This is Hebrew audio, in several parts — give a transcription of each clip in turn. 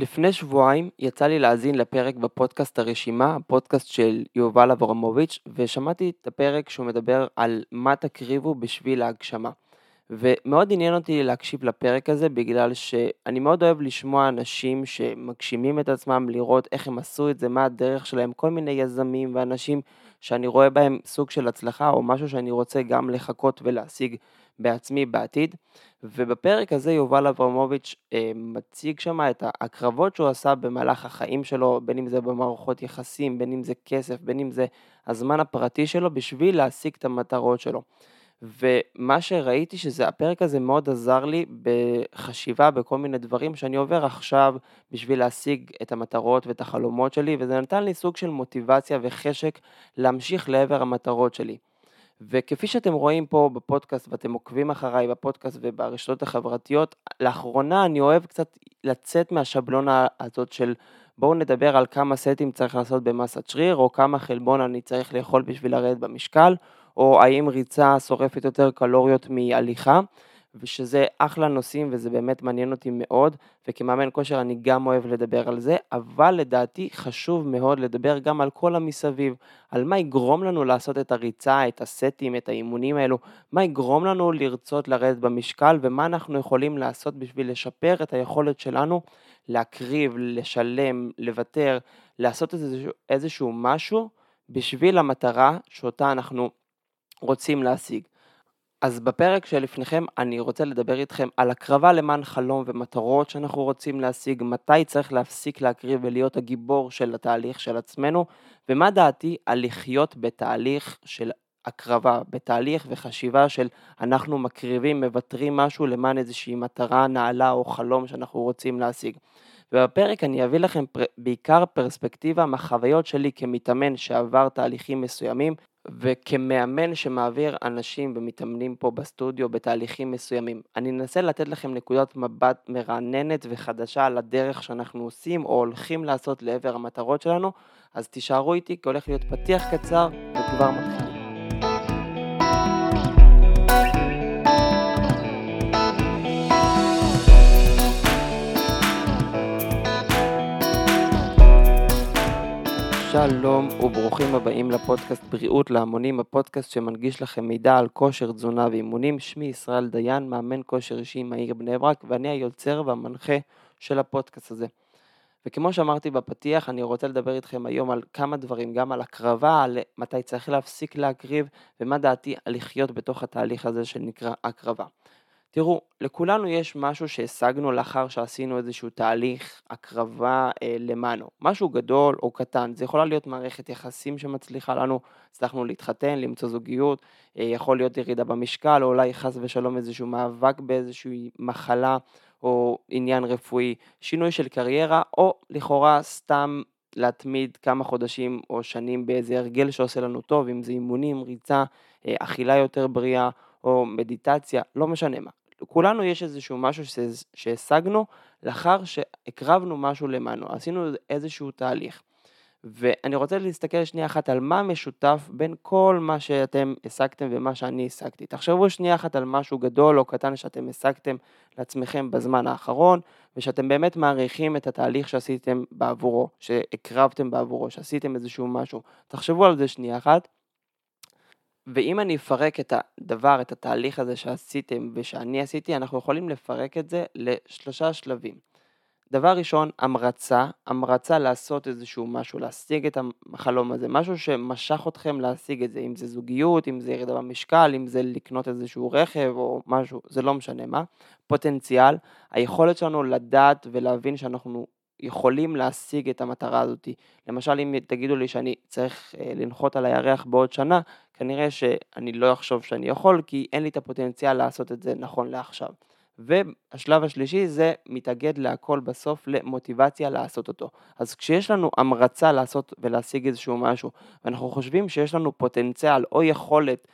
לפני שבועיים יצא לי להאזין לפרק בפודקאסט הרשימה, הפודקאסט של יובל אברמוביץ', ושמעתי את הפרק שהוא מדבר על מה תקריבו בשביל ההגשמה. ומאוד עניין אותי להקשיב לפרק הזה בגלל שאני מאוד אוהב לשמוע אנשים שמגשימים את עצמם, לראות איך הם עשו את זה, מה הדרך שלהם, כל מיני יזמים ואנשים שאני רואה בהם סוג של הצלחה או משהו שאני רוצה גם לחכות ולהשיג בעצמי בעתיד. ובפרק הזה יובל אברמוביץ' אה, מציג שם את הקרבות שהוא עשה במהלך החיים שלו, בין אם זה במערכות יחסים, בין אם זה כסף, בין אם זה הזמן הפרטי שלו, בשביל להשיג את המטרות שלו. ומה שראיתי שזה, הפרק הזה מאוד עזר לי בחשיבה בכל מיני דברים שאני עובר עכשיו בשביל להשיג את המטרות ואת החלומות שלי, וזה נתן לי סוג של מוטיבציה וחשק להמשיך לעבר המטרות שלי. וכפי שאתם רואים פה בפודקאסט ואתם עוקבים אחריי בפודקאסט וברשתות החברתיות, לאחרונה אני אוהב קצת לצאת מהשבלונה הזאת של בואו נדבר על כמה סטים צריך לעשות במסת שריר, או כמה חלבון אני צריך לאכול בשביל לרדת במשקל, או האם ריצה שורפת יותר קלוריות מהליכה, ושזה אחלה נושאים וזה באמת מעניין אותי מאוד, וכמאמן כושר אני גם אוהב לדבר על זה, אבל לדעתי חשוב מאוד לדבר גם על כל המסביב, על מה יגרום לנו לעשות את הריצה, את הסטים, את האימונים האלו, מה יגרום לנו לרצות לרדת במשקל, ומה אנחנו יכולים לעשות בשביל לשפר את היכולת שלנו להקריב, לשלם, לוותר, לעשות איזשהו, איזשהו משהו בשביל המטרה שאותה אנחנו רוצים להשיג. אז בפרק שלפניכם אני רוצה לדבר איתכם על הקרבה למען חלום ומטרות שאנחנו רוצים להשיג, מתי צריך להפסיק להקריב ולהיות הגיבור של התהליך של עצמנו, ומה דעתי על לחיות בתהליך של הקרבה, בתהליך וחשיבה של אנחנו מקריבים, מוותרים משהו למען איזושהי מטרה נעלה או חלום שאנחנו רוצים להשיג. ובפרק אני אביא לכם פר... בעיקר פרספקטיבה מהחוויות שלי כמתאמן שעבר תהליכים מסוימים וכמאמן שמעביר אנשים ומתאמנים פה בסטודיו בתהליכים מסוימים. אני אנסה לתת לכם נקודת מבט מרעננת וחדשה על הדרך שאנחנו עושים או הולכים לעשות לעבר המטרות שלנו, אז תישארו איתי כי הולך להיות פתיח קצר וכבר מתחילים. שלום וברוכים הבאים לפודקאסט בריאות להמונים, הפודקאסט שמנגיש לכם מידע על כושר, תזונה ואימונים. שמי ישראל דיין, מאמן כושר אישי מהעיר בני ברק, ואני היוצר והמנחה של הפודקאסט הזה. וכמו שאמרתי בפתיח, אני רוצה לדבר איתכם היום על כמה דברים, גם על הקרבה, על מתי צריך להפסיק להקריב, ומה דעתי על לחיות בתוך התהליך הזה שנקרא הקרבה. תראו, לכולנו יש משהו שהשגנו לאחר שעשינו איזשהו תהליך הקרבה אה, למענו. משהו גדול או קטן, זה יכולה להיות מערכת יחסים שמצליחה לנו, הצלחנו להתחתן, למצוא זוגיות, אה, יכול להיות ירידה במשקל, או אולי חס ושלום איזשהו מאבק באיזושהי מחלה או עניין רפואי, שינוי של קריירה, או לכאורה סתם להתמיד כמה חודשים או שנים באיזה הרגל שעושה לנו טוב, אם זה אימונים, ריצה, אה, אכילה יותר בריאה. או מדיטציה, לא משנה מה. לכולנו יש איזשהו משהו שהשגנו לאחר שהקרבנו משהו למענו, עשינו איזשהו תהליך. ואני רוצה להסתכל שנייה אחת על מה משותף בין כל מה שאתם השגתם ומה שאני השגתי. תחשבו שנייה אחת על משהו גדול או קטן שאתם השגתם לעצמכם בזמן האחרון, ושאתם באמת מעריכים את התהליך שעשיתם בעבורו, שהקרבתם בעבורו, שעשיתם איזשהו משהו. תחשבו על זה שנייה אחת. ואם אני אפרק את הדבר, את התהליך הזה שעשיתם ושאני עשיתי, אנחנו יכולים לפרק את זה לשלושה שלבים. דבר ראשון, המרצה, המרצה לעשות איזשהו משהו, להשיג את החלום הזה, משהו שמשך אתכם להשיג את זה, אם זה זוגיות, אם זה ירידה במשקל, אם זה לקנות איזשהו רכב או משהו, זה לא משנה מה. פוטנציאל, היכולת שלנו לדעת ולהבין שאנחנו יכולים להשיג את המטרה הזאת. למשל, אם תגידו לי שאני צריך אה, לנחות על הירח בעוד שנה, כנראה שאני לא אחשוב שאני יכול, כי אין לי את הפוטנציאל לעשות את זה נכון לעכשיו. והשלב השלישי זה מתאגד להכל בסוף למוטיבציה לעשות אותו. אז כשיש לנו המרצה לעשות ולהשיג איזשהו משהו, ואנחנו חושבים שיש לנו פוטנציאל או יכולת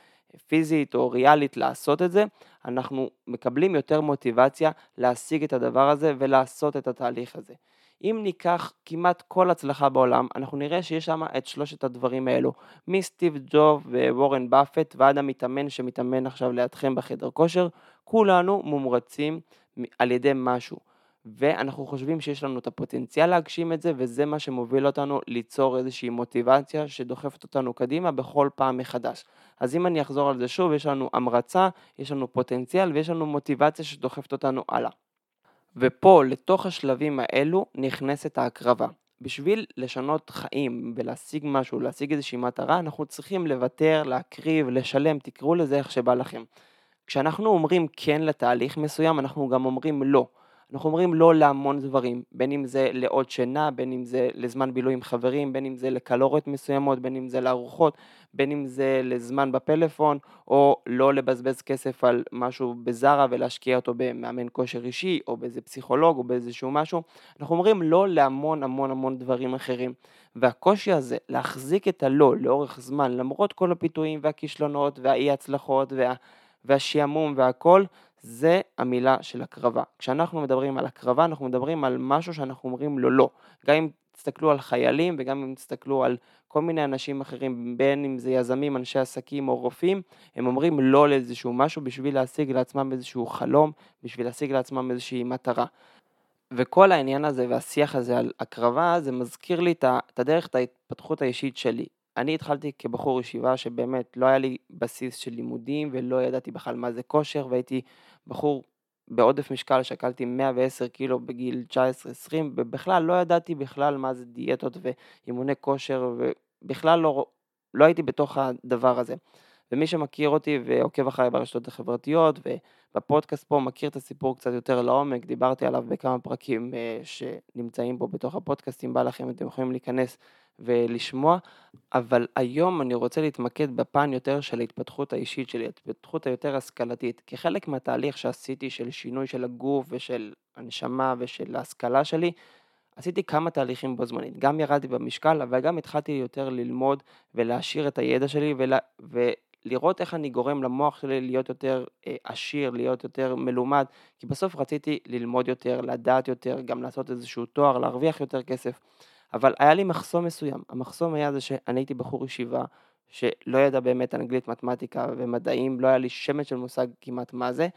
פיזית או ריאלית לעשות את זה, אנחנו מקבלים יותר מוטיבציה להשיג את הדבר הזה ולעשות את התהליך הזה. אם ניקח כמעט כל הצלחה בעולם, אנחנו נראה שיש שם את שלושת הדברים האלו, מסטיב ג'וב ווורן באפט ועד המתאמן שמתאמן עכשיו לידכם בחדר כושר, כולנו מומרצים על ידי משהו. ואנחנו חושבים שיש לנו את הפוטנציאל להגשים את זה, וזה מה שמוביל אותנו ליצור איזושהי מוטיבציה שדוחפת אותנו קדימה בכל פעם מחדש. אז אם אני אחזור על זה שוב, יש לנו המרצה, יש לנו פוטנציאל ויש לנו מוטיבציה שדוחפת אותנו הלאה. ופה, לתוך השלבים האלו, נכנסת ההקרבה. בשביל לשנות חיים ולהשיג משהו, להשיג איזושהי מטרה, אנחנו צריכים לוותר, להקריב, לשלם, תקראו לזה איך שבא לכם. כשאנחנו אומרים כן לתהליך מסוים, אנחנו גם אומרים לא. אנחנו אומרים לא להמון דברים, בין אם זה לעוד שינה, בין אם זה לזמן בילוי עם חברים, בין אם זה לקלוריות מסוימות, בין אם זה לארוחות, בין אם זה לזמן בפלאפון, או לא לבזבז כסף על משהו בזארה ולהשקיע אותו במאמן כושר אישי, או באיזה פסיכולוג, או באיזשהו משהו. אנחנו אומרים לא להמון המון המון דברים אחרים. והקושי הזה, להחזיק את הלא לאורך זמן, למרות כל הפיתויים והכישלונות והאי הצלחות וה... והשעמום והכל, זה המילה של הקרבה. כשאנחנו מדברים על הקרבה, אנחנו מדברים על משהו שאנחנו אומרים לו לא. גם אם תסתכלו על חיילים וגם אם תסתכלו על כל מיני אנשים אחרים, בין אם זה יזמים, אנשי עסקים או רופאים, הם אומרים לא לאיזשהו משהו בשביל להשיג לעצמם איזשהו חלום, בשביל להשיג לעצמם איזושהי מטרה. וכל העניין הזה והשיח הזה על הקרבה, זה מזכיר לי את הדרך, את ההתפתחות האישית שלי. אני התחלתי כבחור ישיבה שבאמת לא היה לי בסיס של לימודים ולא ידעתי בכלל מה זה כושר והייתי בחור בעודף משקל, שקלתי 110 קילו בגיל 19-20 ובכלל לא ידעתי בכלל מה זה דיאטות ואימוני כושר ובכלל לא, לא הייתי בתוך הדבר הזה. ומי שמכיר אותי ועוקב אחריי ברשתות החברתיות ובפודקאסט פה מכיר את הסיפור קצת יותר לעומק, דיברתי עליו בכמה פרקים אה, שנמצאים פה בתוך הפודקאסט, אם בא לכם אתם יכולים להיכנס ולשמוע, אבל היום אני רוצה להתמקד בפן יותר של ההתפתחות האישית שלי, ההתפתחות היותר השכלתית. כחלק מהתהליך שעשיתי של שינוי של הגוף ושל הנשמה ושל ההשכלה שלי, עשיתי כמה תהליכים בו זמנית. גם ירדתי במשקל, אבל גם התחלתי יותר ללמוד ולהעשיר את הידע שלי ולה, ולראות איך אני גורם למוח שלי להיות יותר אה, עשיר, להיות יותר מלומד, כי בסוף רציתי ללמוד יותר, לדעת יותר, גם לעשות איזשהו תואר, להרוויח יותר כסף. אבל היה לי מחסום מסוים, המחסום היה זה שאני הייתי בחור ישיבה שלא ידע באמת אנגלית, מתמטיקה ומדעים, לא היה לי שמץ של מושג כמעט מה זה,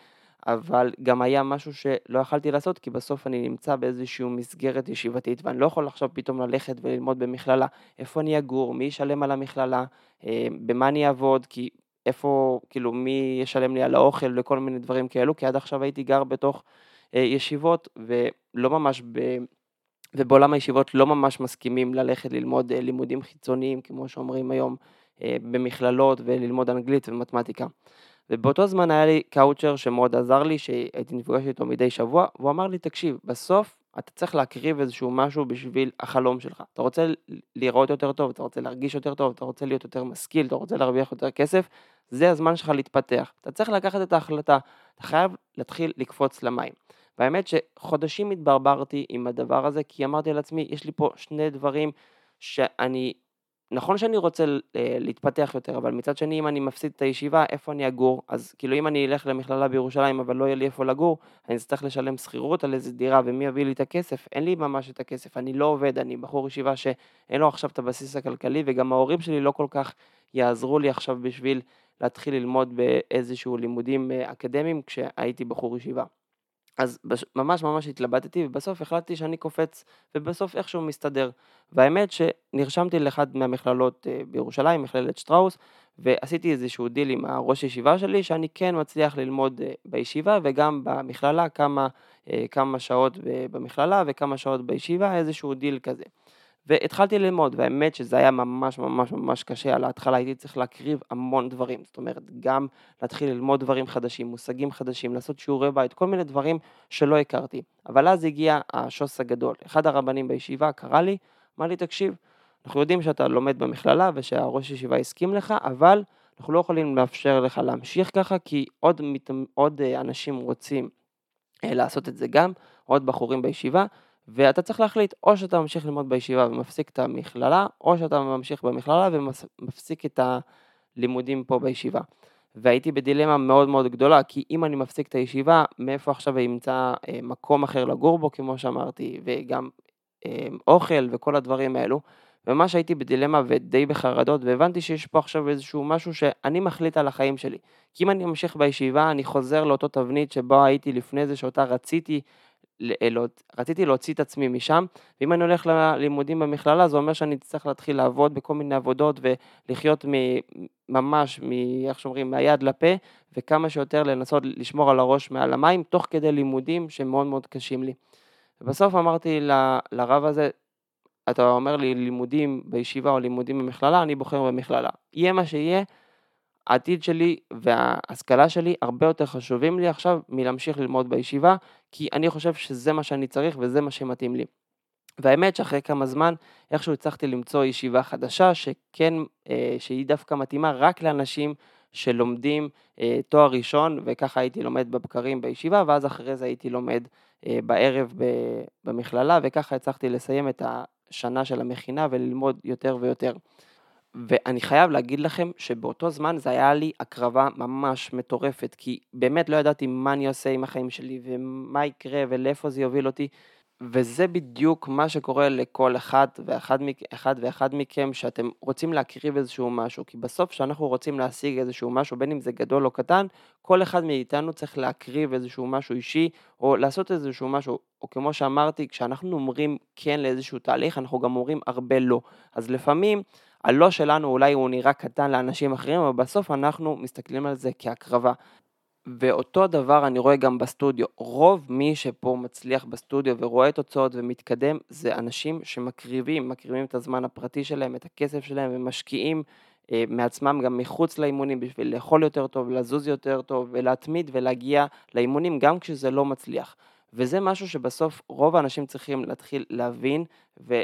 אבל גם היה משהו שלא יכלתי לעשות כי בסוף אני נמצא באיזושהי מסגרת ישיבתית ואני לא יכול עכשיו פתאום ללכת וללמוד במכללה, איפה אני אגור, מי ישלם על המכללה, אה, במה אני אעבוד, כי איפה, כאילו מי ישלם לי על האוכל וכל מיני דברים כאלו, כי עד עכשיו הייתי גר בתוך אה, ישיבות ולא ממש ב... ובעולם הישיבות לא ממש מסכימים ללכת ללמוד אה, לימודים חיצוניים, כמו שאומרים היום, אה, במכללות וללמוד אנגלית ומתמטיקה. ובאותו זמן היה לי קאוצ'ר שמאוד עזר לי, שהייתי נפגש איתו מדי שבוע, והוא אמר לי, תקשיב, בסוף אתה צריך להקריב איזשהו משהו בשביל החלום שלך. אתה רוצה לראות יותר טוב, אתה רוצה להרגיש יותר טוב, אתה רוצה להיות יותר משכיל, אתה רוצה להרוויח יותר כסף, זה הזמן שלך להתפתח. אתה צריך לקחת את ההחלטה, אתה חייב להתחיל לקפוץ למים. והאמת שחודשים התברברתי עם הדבר הזה, כי אמרתי לעצמי, יש לי פה שני דברים שאני, נכון שאני רוצה אה, להתפתח יותר, אבל מצד שני, אם אני מפסיד את הישיבה, איפה אני אגור? אז כאילו אם אני אלך למכללה בירושלים, אבל לא יהיה לי איפה לגור, אני אצטרך לשלם שכירות על איזה דירה, ומי יביא לי את הכסף? אין לי ממש את הכסף, אני לא עובד, אני בחור ישיבה שאין לו עכשיו את הבסיס הכלכלי, וגם ההורים שלי לא כל כך יעזרו לי עכשיו בשביל להתחיל ללמוד באיזשהו לימודים אה, אקדמיים כשהייתי בחור ישיבה. אז ממש ממש התלבטתי ובסוף החלטתי שאני קופץ ובסוף איכשהו מסתדר. והאמת שנרשמתי לאחד מהמכללות אה, בירושלים, מכללת שטראוס, ועשיתי איזשהו דיל עם הראש ישיבה שלי שאני כן מצליח ללמוד אה, בישיבה וגם במכללה כמה, אה, כמה שעות במכללה וכמה שעות בישיבה, איזשהו דיל כזה. והתחלתי ללמוד, והאמת שזה היה ממש ממש ממש קשה, על ההתחלה הייתי צריך להקריב המון דברים, זאת אומרת, גם להתחיל ללמוד דברים חדשים, מושגים חדשים, לעשות שיעורי בית, כל מיני דברים שלא הכרתי. אבל אז הגיע השוס הגדול. אחד הרבנים בישיבה קרא לי, אמר לי, תקשיב, אנחנו יודעים שאתה לומד במכללה ושהראש ישיבה הסכים לך, אבל אנחנו לא יכולים לאפשר לך להמשיך ככה, כי עוד, עוד אה, אנשים רוצים אה, לעשות את זה גם, עוד בחורים בישיבה, ואתה צריך להחליט, או שאתה ממשיך ללמוד בישיבה ומפסיק את המכללה, או שאתה ממשיך במכללה ומפסיק את הלימודים פה בישיבה. והייתי בדילמה מאוד מאוד גדולה, כי אם אני מפסיק את הישיבה, מאיפה עכשיו אמצא אה, מקום אחר לגור בו, כמו שאמרתי, וגם אה, אוכל וכל הדברים האלו. וממש הייתי בדילמה ודי בחרדות, והבנתי שיש פה עכשיו איזשהו משהו שאני מחליט על החיים שלי. כי אם אני ממשיך בישיבה, אני חוזר לאותו תבנית שבו הייתי לפני זה, שאותה רציתי רציתי להוציא את עצמי משם, ואם אני הולך ללימודים במכללה, זה אומר שאני אצטרך להתחיל לעבוד בכל מיני עבודות ולחיות ממש, איך שאומרים, מהיד לפה, וכמה שיותר לנסות לשמור על הראש מעל המים, תוך כדי לימודים שהם מאוד מאוד קשים לי. ובסוף אמרתי ל, לרב הזה, אתה אומר לי לימודים בישיבה או לימודים במכללה, אני בוחר במכללה. יהיה מה שיהיה, העתיד שלי וההשכלה שלי הרבה יותר חשובים לי עכשיו מלהמשיך ללמוד בישיבה, כי אני חושב שזה מה שאני צריך וזה מה שמתאים לי. והאמת שאחרי כמה זמן איכשהו הצלחתי למצוא ישיבה חדשה שכן, אה, שהיא דווקא מתאימה רק לאנשים שלומדים אה, תואר ראשון וככה הייתי לומד בבקרים בישיבה ואז אחרי זה הייתי לומד אה, בערב במכללה וככה הצלחתי לסיים את השנה של המכינה וללמוד יותר ויותר. ואני חייב להגיד לכם שבאותו זמן זה היה לי הקרבה ממש מטורפת, כי באמת לא ידעתי מה אני עושה עם החיים שלי ומה יקרה ולאיפה זה יוביל אותי, וזה בדיוק מה שקורה לכל אחד ואחד, אחד ואחד מכם, שאתם רוצים להקריב איזשהו משהו, כי בסוף כשאנחנו רוצים להשיג איזשהו משהו, בין אם זה גדול או קטן, כל אחד מאיתנו צריך להקריב איזשהו משהו אישי, או לעשות איזשהו משהו, או כמו שאמרתי, כשאנחנו אומרים כן לאיזשהו תהליך, אנחנו גם אומרים הרבה לא. אז לפעמים, הלא שלנו אולי הוא נראה קטן לאנשים אחרים, אבל בסוף אנחנו מסתכלים על זה כהקרבה. ואותו דבר אני רואה גם בסטודיו. רוב מי שפה מצליח בסטודיו ורואה תוצאות ומתקדם, זה אנשים שמקריבים, מקריבים את הזמן הפרטי שלהם, את הכסף שלהם, ומשקיעים אה, מעצמם גם מחוץ לאימונים בשביל לאכול יותר טוב, לזוז יותר טוב, ולהתמיד ולהגיע לאימונים גם כשזה לא מצליח. וזה משהו שבסוף רוב האנשים צריכים להתחיל להבין, ו...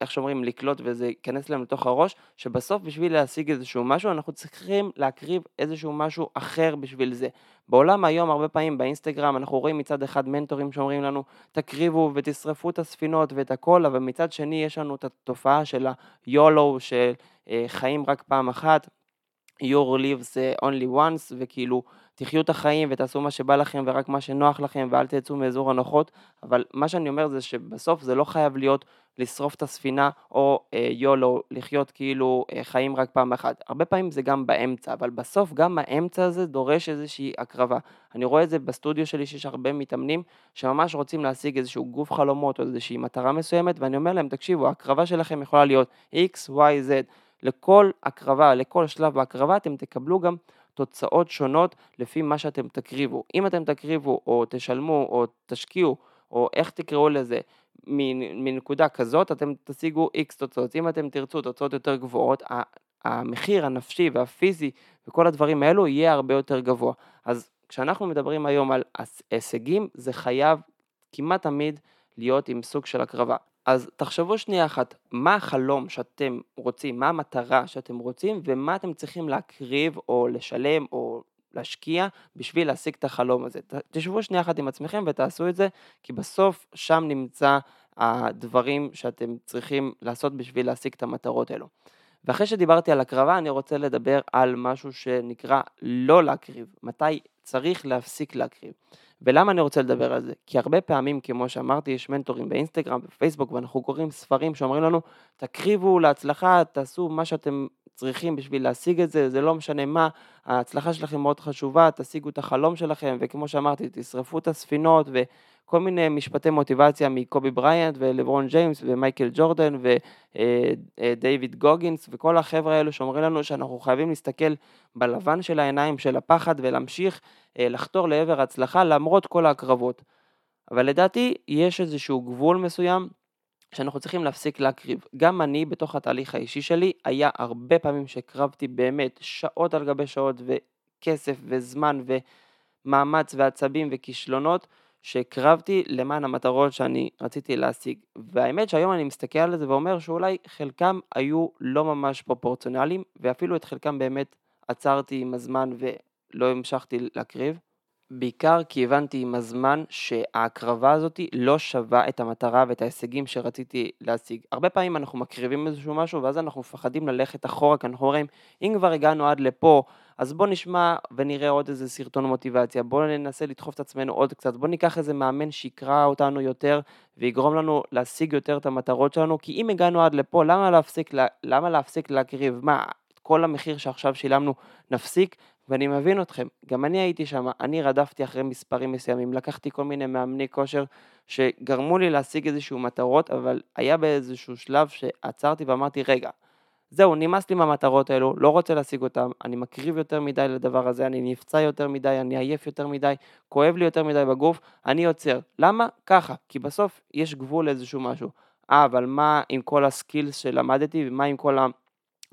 איך שאומרים, לקלוט וזה ייכנס להם לתוך הראש, שבסוף בשביל להשיג איזשהו משהו, אנחנו צריכים להקריב איזשהו משהו אחר בשביל זה. בעולם היום, הרבה פעמים באינסטגרם, אנחנו רואים מצד אחד מנטורים שאומרים לנו, תקריבו ותשרפו את הספינות ואת הכל, אבל מצד שני יש לנו את התופעה של ה-YOLO, של אה, חיים רק פעם אחת, your lives only once, וכאילו, תחיו את החיים ותעשו מה שבא לכם ורק מה שנוח לכם ואל תצאו מאזור הנוחות, אבל מה שאני אומר זה שבסוף זה לא חייב להיות לשרוף את הספינה או אה, יולו, לחיות כאילו אה, חיים רק פעם אחת. הרבה פעמים זה גם באמצע, אבל בסוף גם האמצע הזה דורש איזושהי הקרבה. אני רואה את זה בסטודיו שלי שיש הרבה מתאמנים שממש רוצים להשיג איזשהו גוף חלומות או איזושהי מטרה מסוימת, ואני אומר להם, תקשיבו, ההקרבה שלכם יכולה להיות X, Y, Z. לכל הקרבה, לכל שלב בהקרבה אתם תקבלו גם תוצאות שונות לפי מה שאתם תקריבו. אם אתם תקריבו או תשלמו או תשקיעו או איך תקראו לזה מנקודה כזאת, אתם תשיגו איקס תוצאות. אם אתם תרצו תוצאות יותר גבוהות, המחיר הנפשי והפיזי וכל הדברים האלו יהיה הרבה יותר גבוה. אז כשאנחנו מדברים היום על הישגים, זה חייב כמעט תמיד להיות עם סוג של הקרבה. אז תחשבו שנייה אחת, מה החלום שאתם רוצים, מה המטרה שאתם רוצים ומה אתם צריכים להקריב או לשלם או להשקיע בשביל להשיג את החלום הזה. תשבו שנייה אחת עם עצמכם ותעשו את זה, כי בסוף שם נמצא הדברים שאתם צריכים לעשות בשביל להשיג את המטרות האלו. ואחרי שדיברתי על הקרבה, אני רוצה לדבר על משהו שנקרא לא להקריב, מתי צריך להפסיק להקריב. ולמה אני רוצה לדבר על זה? כי הרבה פעמים, כמו שאמרתי, יש מנטורים באינסטגרם, בפייסבוק, ואנחנו קוראים ספרים שאומרים לנו, תקריבו להצלחה, תעשו מה שאתם צריכים בשביל להשיג את זה, זה לא משנה מה, ההצלחה שלכם מאוד חשובה, תשיגו את החלום שלכם, וכמו שאמרתי, תשרפו את הספינות, וכל מיני משפטי מוטיבציה מקובי בריאנט, ולברון ג'יימס, ומייקל ג'ורדן, ודייוויד גוגינס, וכל החבר'ה האלו שאומרים לנו שאנחנו חייבים להסתכל בלבן של העיניים של הפחד, ולהמשיך אה, לחתור לעבר הצלחה למרות כל ההקרבות. אבל לדעתי יש איזשהו גבול מסוים שאנחנו צריכים להפסיק להקריב. גם אני בתוך התהליך האישי שלי, היה הרבה פעמים שהקרבתי באמת שעות על גבי שעות וכסף וזמן ומאמץ ועצבים וכישלונות שהקרבתי למען המטרות שאני רציתי להשיג. והאמת שהיום אני מסתכל על זה ואומר שאולי חלקם היו לא ממש פרופורציונליים ואפילו את חלקם באמת עצרתי עם הזמן ולא המשכתי להקריב. בעיקר כי הבנתי עם הזמן שההקרבה הזאת לא שווה את המטרה ואת ההישגים שרציתי להשיג. הרבה פעמים אנחנו מקריבים איזשהו משהו ואז אנחנו מפחדים ללכת אחורה כי אנחנו אומרים אם כבר הגענו עד לפה אז בוא נשמע ונראה עוד איזה סרטון מוטיבציה, בוא ננסה לדחוף את עצמנו עוד קצת, בוא ניקח איזה מאמן שיקרא אותנו יותר ויגרום לנו להשיג יותר את המטרות שלנו כי אם הגענו עד לפה למה להפסיק, למה להפסיק להקריב? מה, כל המחיר שעכשיו שילמנו נפסיק ואני מבין אתכם, גם אני הייתי שם, אני רדפתי אחרי מספרים מסוימים, לקחתי כל מיני מאמני כושר שגרמו לי להשיג איזשהו מטרות, אבל היה באיזשהו שלב שעצרתי ואמרתי, רגע, זהו, נמאס לי מהמטרות האלו, לא רוצה להשיג אותן, אני מקריב יותר מדי לדבר הזה, אני נפצע יותר מדי, אני עייף יותר מדי, כואב לי יותר מדי בגוף, אני עוצר. למה? ככה, כי בסוף יש גבול לאיזשהו משהו. אה, אבל מה עם כל הסקילס שלמדתי, ומה עם כל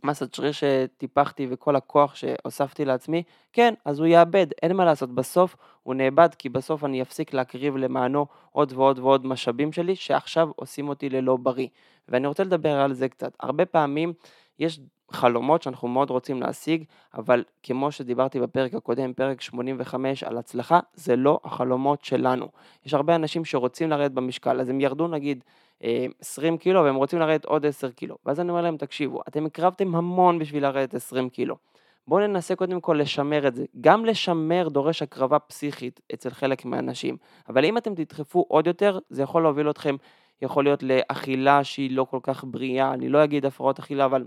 המסת שריר שטיפחתי וכל הכוח שהוספתי לעצמי? כן, אז הוא יאבד, אין מה לעשות, בסוף הוא נאבד, כי בסוף אני אפסיק להקריב למענו עוד ועוד ועוד משאבים שלי, שעכשיו עושים אותי ללא בריא. ואני רוצה לדבר על זה קצת. הרבה פעמים יש חלומות שאנחנו מאוד רוצים להשיג, אבל כמו שדיברתי בפרק הקודם, פרק 85 על הצלחה, זה לא החלומות שלנו. יש הרבה אנשים שרוצים לרדת במשקל, אז הם ירדו נגיד 20 אה, קילו והם רוצים לרדת עוד 10 קילו. ואז אני אומר להם, תקשיבו, אתם הקרבתם המון בשביל לרדת 20 קילו. בואו ננסה קודם כל לשמר את זה. גם לשמר דורש הקרבה פסיכית אצל חלק מהאנשים. אבל אם אתם תדחפו עוד יותר, זה יכול להוביל אתכם, יכול להיות לאכילה שהיא לא כל כך בריאה, אני לא אגיד הפרעות אכילה, אבל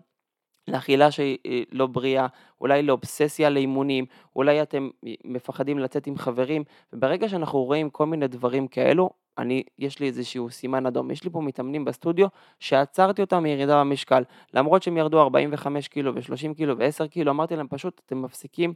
לאכילה שהיא אה, לא בריאה, אולי לאובססיה לאימונים, אולי אתם מפחדים לצאת עם חברים, וברגע שאנחנו רואים כל מיני דברים כאלו, אני, יש לי איזשהו סימן אדום. יש לי פה מתאמנים בסטודיו שעצרתי אותם מירידה במשקל. למרות שהם ירדו 45 קילו ו-30 קילו ו-10 קילו, אמרתי להם פשוט, אתם מפסיקים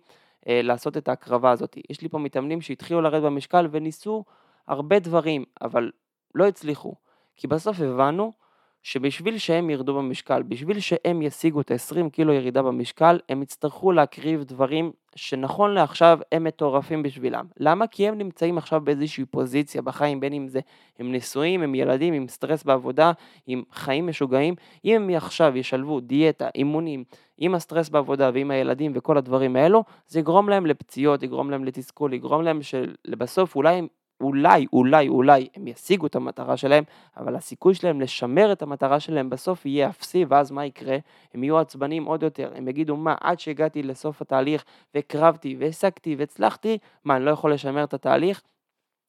אה, לעשות את ההקרבה הזאת. יש לי פה מתאמנים שהתחילו לרדת במשקל וניסו הרבה דברים, אבל לא הצליחו. כי בסוף הבנו שבשביל שהם ירדו במשקל, בשביל שהם ישיגו את ה-20 קילו ירידה במשקל, הם יצטרכו להקריב דברים שנכון לעכשיו הם מטורפים בשבילם. למה? כי הם נמצאים עכשיו באיזושהי פוזיציה בחיים, בין אם זה הם נשואים, הם ילדים, עם סטרס בעבודה, עם חיים משוגעים. אם הם עכשיו ישלבו דיאטה, אימונים, עם הסטרס בעבודה ועם הילדים וכל הדברים האלו, זה יגרום להם לפציעות, יגרום להם לתסכול, יגרום להם שלבסוף אולי הם אולי, אולי, אולי הם ישיגו את המטרה שלהם, אבל הסיכוי שלהם לשמר את המטרה שלהם בסוף יהיה אפסי, ואז מה יקרה? הם יהיו עצבנים עוד יותר, הם יגידו מה, עד שהגעתי לסוף התהליך והקרבתי והשגתי והצלחתי, מה, אני לא יכול לשמר את התהליך?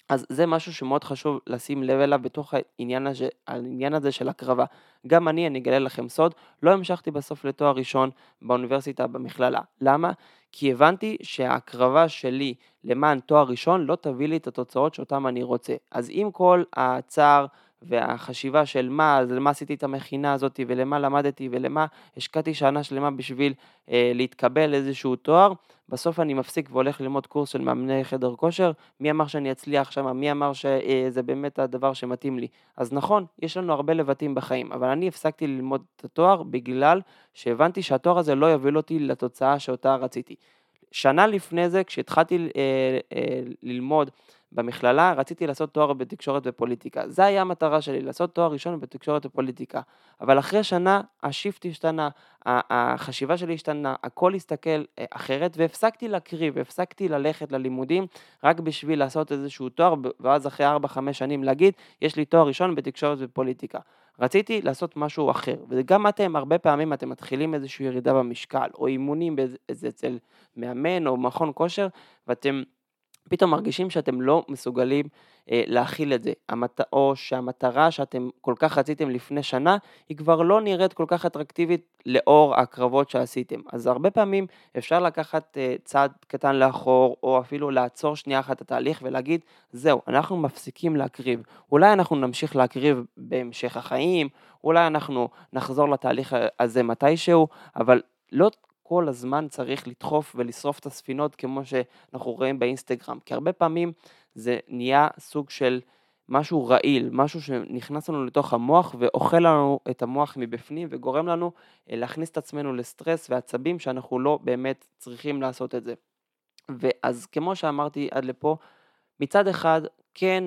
אז זה משהו שמאוד חשוב לשים לב אליו בתוך העניין הזה, העניין הזה של הקרבה. גם אני, אני אגלה לכם סוד, לא המשכתי בסוף לתואר ראשון באוניברסיטה, במכללה. למה? כי הבנתי שההקרבה שלי למען תואר ראשון לא תביא לי את התוצאות שאותן אני רוצה. אז עם כל הצער והחשיבה של מה, אז למה עשיתי את המכינה הזאת ולמה למדתי ולמה השקעתי שנה שלמה בשביל אה, להתקבל לאיזשהו תואר, בסוף אני מפסיק והולך ללמוד קורס של מאמני חדר כושר, מי אמר שאני אצליח שם, מי אמר שזה באמת הדבר שמתאים לי. אז נכון, יש לנו הרבה לבטים בחיים, אבל אני הפסקתי ללמוד את התואר בגלל שהבנתי שהתואר הזה לא יוביל אותי לתוצאה שאותה רציתי. שנה לפני זה, כשהתחלתי אה, אה, ללמוד במכללה, רציתי לעשות תואר בתקשורת ופוליטיקה. זה היה המטרה שלי, לעשות תואר ראשון בתקשורת ופוליטיקה. אבל אחרי שנה, השיפט השתנה, החשיבה שלי השתנה, הכל הסתכל אה, אחרת, והפסקתי להקריב, הפסקתי ללכת ללימודים רק בשביל לעשות איזשהו תואר, ואז אחרי 4-5 שנים להגיד, יש לי תואר ראשון בתקשורת ופוליטיקה. רציתי לעשות משהו אחר, וגם אתם, הרבה פעמים אתם מתחילים איזושהי ירידה במשקל, או אימונים באיזה, אצל מאמן או מכון כושר, ואתם פתאום מרגישים שאתם לא מסוגלים אה, להכיל את זה, המת... או שהמטרה שאתם כל כך רציתם לפני שנה, היא כבר לא נראית כל כך אטרקטיבית לאור הקרבות שעשיתם. אז הרבה פעמים אפשר לקחת אה, צעד קטן לאחור, או אפילו לעצור שנייה אחת את התהליך ולהגיד, זהו, אנחנו מפסיקים להקריב. אולי אנחנו נמשיך להקריב בהמשך החיים, אולי אנחנו נחזור לתהליך הזה מתישהו, אבל לא כל הזמן צריך לדחוף ולשרוף את הספינות כמו שאנחנו רואים באינסטגרם, כי הרבה פעמים זה נהיה סוג של משהו רעיל, משהו שנכנס לנו לתוך המוח ואוכל לנו את המוח מבפנים וגורם לנו אה, להכניס את עצמנו לסטרס ועצבים שאנחנו לא באמת צריכים לעשות את זה. ואז כמו שאמרתי עד לפה, מצד אחד כן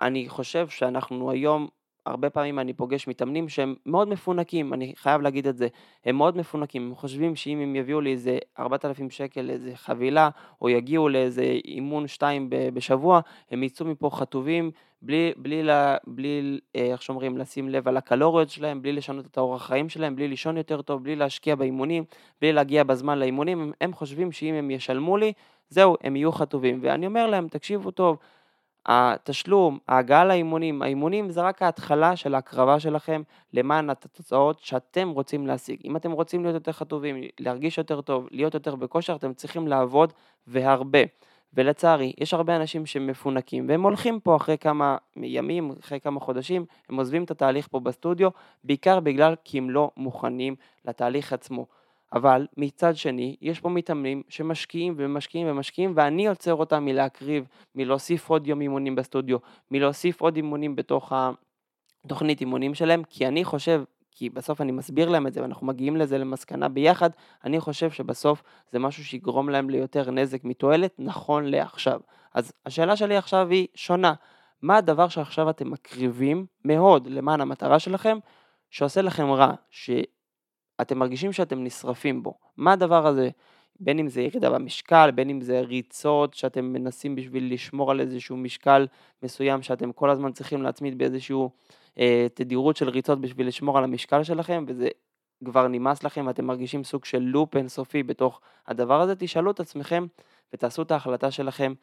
אני חושב שאנחנו היום הרבה פעמים אני פוגש מתאמנים שהם מאוד מפונקים, אני חייב להגיד את זה, הם מאוד מפונקים, הם חושבים שאם הם יביאו לי איזה 4,000 שקל לאיזה חבילה, או יגיעו לאיזה אימון שתיים בשבוע, הם יצאו מפה חטובים, בלי, בלי, בלי, בלי אה, איך שאומרים, לשים לב על הקלוריות שלהם, בלי לשנות את האורח חיים שלהם, בלי לישון יותר טוב, בלי להשקיע באימונים, בלי להגיע בזמן לאימונים, הם, הם חושבים שאם הם ישלמו לי, זהו, הם יהיו חטובים. ואני אומר להם, תקשיבו טוב, התשלום, ההגעה לאימונים, האימונים זה רק ההתחלה של ההקרבה שלכם למען התוצאות שאתם רוצים להשיג. אם אתם רוצים להיות יותר חטובים, להרגיש יותר טוב, להיות יותר בכושר, אתם צריכים לעבוד והרבה. ולצערי, יש הרבה אנשים שמפונקים, והם הולכים פה אחרי כמה ימים, אחרי כמה חודשים, הם עוזבים את התהליך פה בסטודיו, בעיקר בגלל כי הם לא מוכנים לתהליך עצמו. אבל מצד שני, יש פה מתאמנים שמשקיעים ומשקיעים ומשקיעים, ואני עוצר אותם מלהקריב, מלהוסיף עוד יום אימונים בסטודיו, מלהוסיף עוד אימונים בתוך התוכנית אימונים שלהם, כי אני חושב, כי בסוף אני מסביר להם את זה, ואנחנו מגיעים לזה למסקנה ביחד, אני חושב שבסוף זה משהו שיגרום להם ליותר נזק מתועלת, נכון לעכשיו. אז השאלה שלי עכשיו היא שונה. מה הדבר שעכשיו אתם מקריבים מאוד למען המטרה שלכם, שעושה לכם רע, ש... אתם מרגישים שאתם נשרפים בו. מה הדבר הזה? בין אם זה ירידה במשקל, בין אם זה ריצות שאתם מנסים בשביל לשמור על איזשהו משקל מסוים שאתם כל הזמן צריכים להצמיד באיזשהו אה, תדירות של ריצות בשביל לשמור על המשקל שלכם, וזה כבר נמאס לכם ואתם מרגישים סוג של לופ אינסופי בתוך הדבר הזה, תשאלו את עצמכם ותעשו את ההחלטה שלכם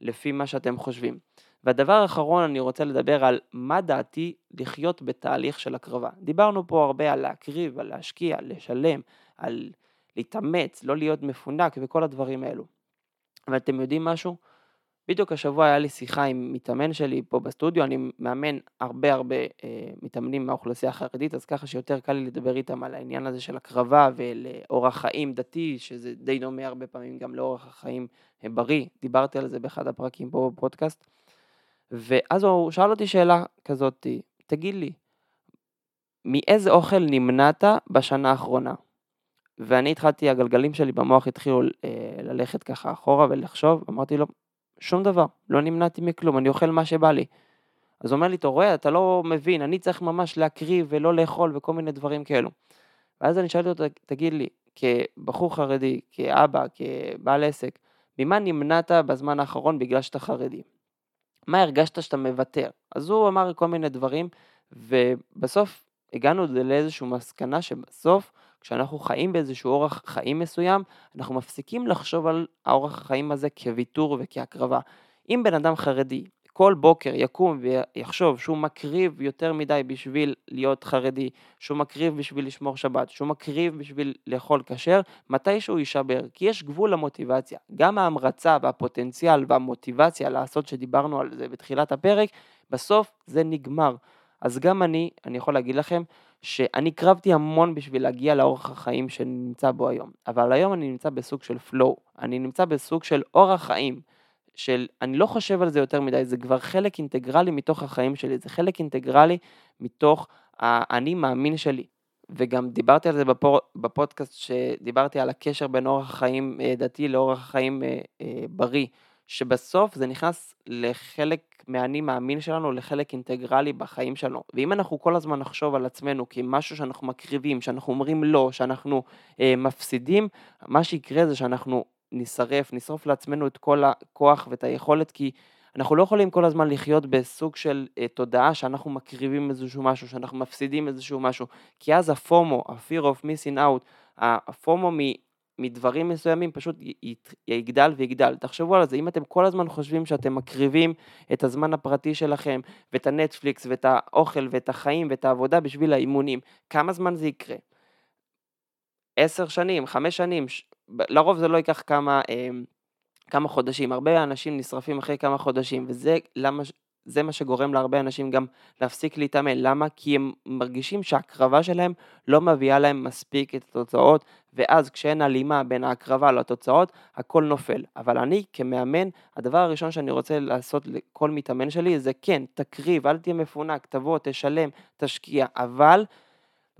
לפי מה שאתם חושבים. והדבר האחרון, אני רוצה לדבר על מה דעתי לחיות בתהליך של הקרבה. דיברנו פה הרבה על להקריב, על להשקיע, לשלם, על להתאמץ, לא להיות מפונק וכל הדברים האלו. אבל אתם יודעים משהו? בדיוק השבוע היה לי שיחה עם מתאמן שלי פה בסטודיו, אני מאמן הרבה הרבה אה, מתאמנים מהאוכלוסייה החרדית, אז ככה שיותר קל לי לדבר איתם על העניין הזה של הקרבה ולאורח חיים דתי, שזה די דומה הרבה פעמים גם לאורח החיים בריא, דיברתי על זה באחד הפרקים פה בפודקאסט. ואז הוא שאל אותי שאלה כזאת, תגיד לי, מאיזה אוכל נמנעת בשנה האחרונה? ואני התחלתי, הגלגלים שלי במוח התחילו אה, ללכת ככה אחורה ולחשוב, אמרתי לו, שום דבר, לא נמנעתי מכלום, אני אוכל מה שבא לי. אז הוא אומר לי, אתה רואה, אתה לא מבין, אני צריך ממש להקריב ולא לאכול וכל מיני דברים כאלו. ואז אני שאלתי אותו, תגיד לי, כבחור חרדי, כאבא, כבעל עסק, ממה נמנעת בזמן האחרון בגלל שאתה חרדי? מה הרגשת שאתה מוותר? אז הוא אמר כל מיני דברים, ובסוף הגענו לאיזושהי מסקנה שבסוף, כשאנחנו חיים באיזשהו אורח חיים מסוים, אנחנו מפסיקים לחשוב על האורח החיים הזה כוויתור וכהקרבה. אם בן אדם חרדי כל בוקר יקום ויחשוב שהוא מקריב יותר מדי בשביל להיות חרדי, שהוא מקריב בשביל לשמור שבת, שהוא מקריב בשביל לאכול כשר, מתי שהוא יישבר, כי יש גבול למוטיבציה. גם ההמרצה והפוטנציאל והמוטיבציה לעשות שדיברנו על זה בתחילת הפרק, בסוף זה נגמר. אז גם אני, אני יכול להגיד לכם, שאני קרבתי המון בשביל להגיע לאורח החיים שאני נמצא בו היום, אבל היום אני נמצא בסוג של flow, אני נמצא בסוג של אורח חיים. של אני לא חושב על זה יותר מדי, זה כבר חלק אינטגרלי מתוך החיים שלי, זה חלק אינטגרלי מתוך האני מאמין שלי. וגם דיברתי על זה בפור, בפודקאסט שדיברתי על הקשר בין אורח חיים אה, דתי לאורח חיים אה, אה, בריא, שבסוף זה נכנס לחלק מהאני מאמין שלנו, לחלק אינטגרלי בחיים שלנו. ואם אנחנו כל הזמן נחשוב על עצמנו כמשהו שאנחנו מקריבים, שאנחנו אומרים לא, שאנחנו אה, מפסידים, מה שיקרה זה שאנחנו נשרף, נשרוף לעצמנו את כל הכוח ואת היכולת, כי אנחנו לא יכולים כל הזמן לחיות בסוג של uh, תודעה שאנחנו מקריבים איזשהו משהו, שאנחנו מפסידים איזשהו משהו, כי אז הפומו, ה-fear of missing out, הפומו מדברים מסוימים פשוט יגדל ויגדל. תחשבו על זה, אם אתם כל הזמן חושבים שאתם מקריבים את הזמן הפרטי שלכם, ואת הנטפליקס, ואת האוכל, ואת החיים, ואת העבודה בשביל האימונים, כמה זמן זה יקרה? עשר שנים, חמש שנים, לרוב זה לא ייקח כמה, אמ, כמה חודשים, הרבה אנשים נשרפים אחרי כמה חודשים, וזה למה, זה מה שגורם להרבה אנשים גם להפסיק להתאמן. למה? כי הם מרגישים שההקרבה שלהם לא מביאה להם מספיק את התוצאות, ואז כשאין הלימה בין ההקרבה לתוצאות, הכל נופל. אבל אני כמאמן, הדבר הראשון שאני רוצה לעשות לכל מתאמן שלי זה כן, תקריב, אל תהיה מפונק, תבוא, תשלם, תשקיע, אבל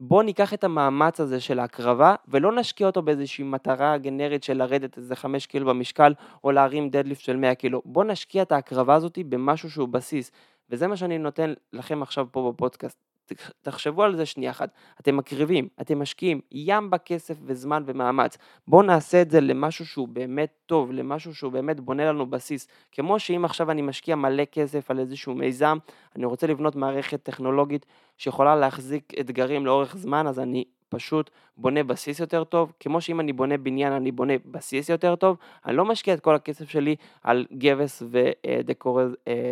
בוא ניקח את המאמץ הזה של ההקרבה ולא נשקיע אותו באיזושהי מטרה גנרית של לרדת איזה 5 קילו במשקל או להרים דדליפט של 100 קילו. בוא נשקיע את ההקרבה הזאת במשהו שהוא בסיס. וזה מה שאני נותן לכם עכשיו פה בפודקאסט. תחשבו על זה שנייה אחת, אתם מקריבים, אתם משקיעים ים בכסף וזמן ומאמץ, בואו נעשה את זה למשהו שהוא באמת טוב, למשהו שהוא באמת בונה לנו בסיס, כמו שאם עכשיו אני משקיע מלא כסף על איזשהו מיזם, אני רוצה לבנות מערכת טכנולוגית שיכולה להחזיק אתגרים לאורך זמן, אז אני פשוט בונה בסיס יותר טוב, כמו שאם אני בונה בניין אני בונה בסיס יותר טוב, אני לא משקיע את כל הכסף שלי על גבס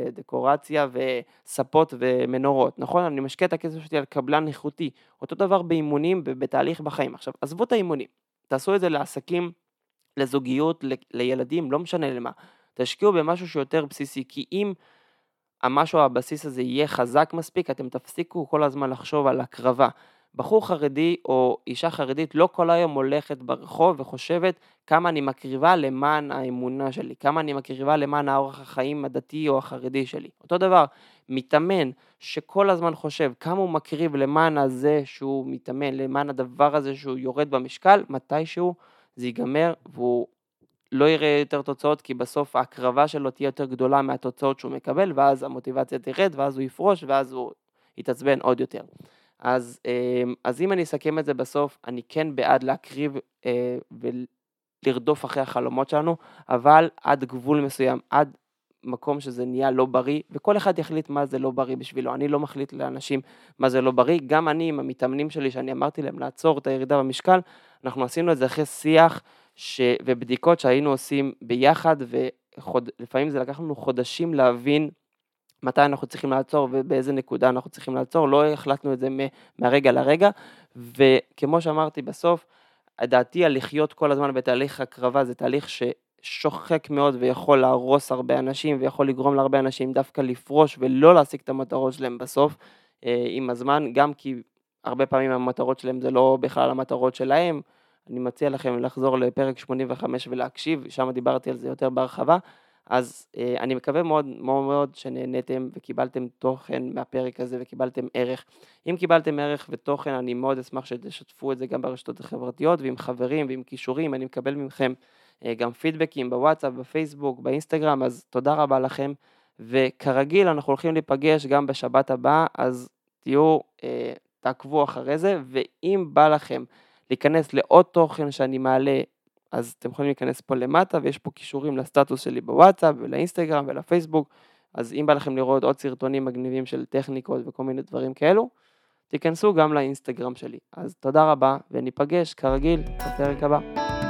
ודקורציה וספות ומנורות, נכון? אני משקיע את הכסף שלי על קבלן איכותי, אותו דבר באימונים ובתהליך בחיים. עכשיו, עזבו את האימונים, תעשו את זה לעסקים, לזוגיות, לילדים, לא משנה למה. תשקיעו במשהו שיותר בסיסי, כי אם המשהו, הבסיס הזה יהיה חזק מספיק, אתם תפסיקו כל הזמן לחשוב על הקרבה. בחור חרדי או אישה חרדית לא כל היום הולכת ברחוב וחושבת כמה אני מקריבה למען האמונה שלי, כמה אני מקריבה למען האורח החיים הדתי או החרדי שלי. אותו דבר, מתאמן שכל הזמן חושב כמה הוא מקריב למען הזה שהוא מתאמן, למען הדבר הזה שהוא יורד במשקל, מתישהו זה ייגמר והוא לא יראה יותר תוצאות כי בסוף ההקרבה שלו תהיה יותר גדולה מהתוצאות שהוא מקבל ואז המוטיבציה תרד ואז הוא יפרוש ואז הוא יתעצבן עוד יותר. אז, אמ, אז אם אני אסכם את זה בסוף, אני כן בעד להקריב אה, ולרדוף אחרי החלומות שלנו, אבל עד גבול מסוים, עד מקום שזה נהיה לא בריא, וכל אחד יחליט מה זה לא בריא בשבילו. אני לא מחליט לאנשים מה זה לא בריא, גם אני עם המתאמנים שלי, שאני אמרתי להם לעצור את הירידה במשקל, אנחנו עשינו את זה אחרי שיח ש... ובדיקות שהיינו עושים ביחד, ולפעמים זה לקח לנו חודשים להבין מתי אנחנו צריכים לעצור ובאיזה נקודה אנחנו צריכים לעצור, לא החלטנו את זה מהרגע לרגע, וכמו שאמרתי בסוף, דעתי על לחיות כל הזמן בתהליך הקרבה זה תהליך ששוחק מאוד ויכול להרוס הרבה אנשים ויכול לגרום להרבה אנשים דווקא לפרוש ולא להשיג את המטרות שלהם בסוף אה, עם הזמן, גם כי הרבה פעמים המטרות שלהם זה לא בכלל המטרות שלהם, אני מציע לכם לחזור לפרק 85 ולהקשיב, שם דיברתי על זה יותר בהרחבה. אז אה, אני מקווה מאוד מאוד מאוד שנהניתם וקיבלתם תוכן מהפרק הזה וקיבלתם ערך. אם קיבלתם ערך ותוכן, אני מאוד אשמח שתשתפו את זה גם ברשתות החברתיות ועם חברים ועם כישורים, אני מקבל מכם אה, גם פידבקים בוואטסאפ, בפייסבוק, באינסטגרם, אז תודה רבה לכם. וכרגיל אנחנו הולכים להיפגש גם בשבת הבאה, אז תהיו, אה, תעקבו אחרי זה, ואם בא לכם להיכנס לעוד תוכן שאני מעלה אז אתם יכולים להיכנס פה למטה ויש פה קישורים לסטטוס שלי בוואטסאפ ולאינסטגרם ולפייסבוק, אז אם בא לכם לראות עוד סרטונים מגניבים של טכניקות וכל מיני דברים כאלו, תיכנסו גם לאינסטגרם שלי. אז תודה רבה וניפגש כרגיל בפרק הבא.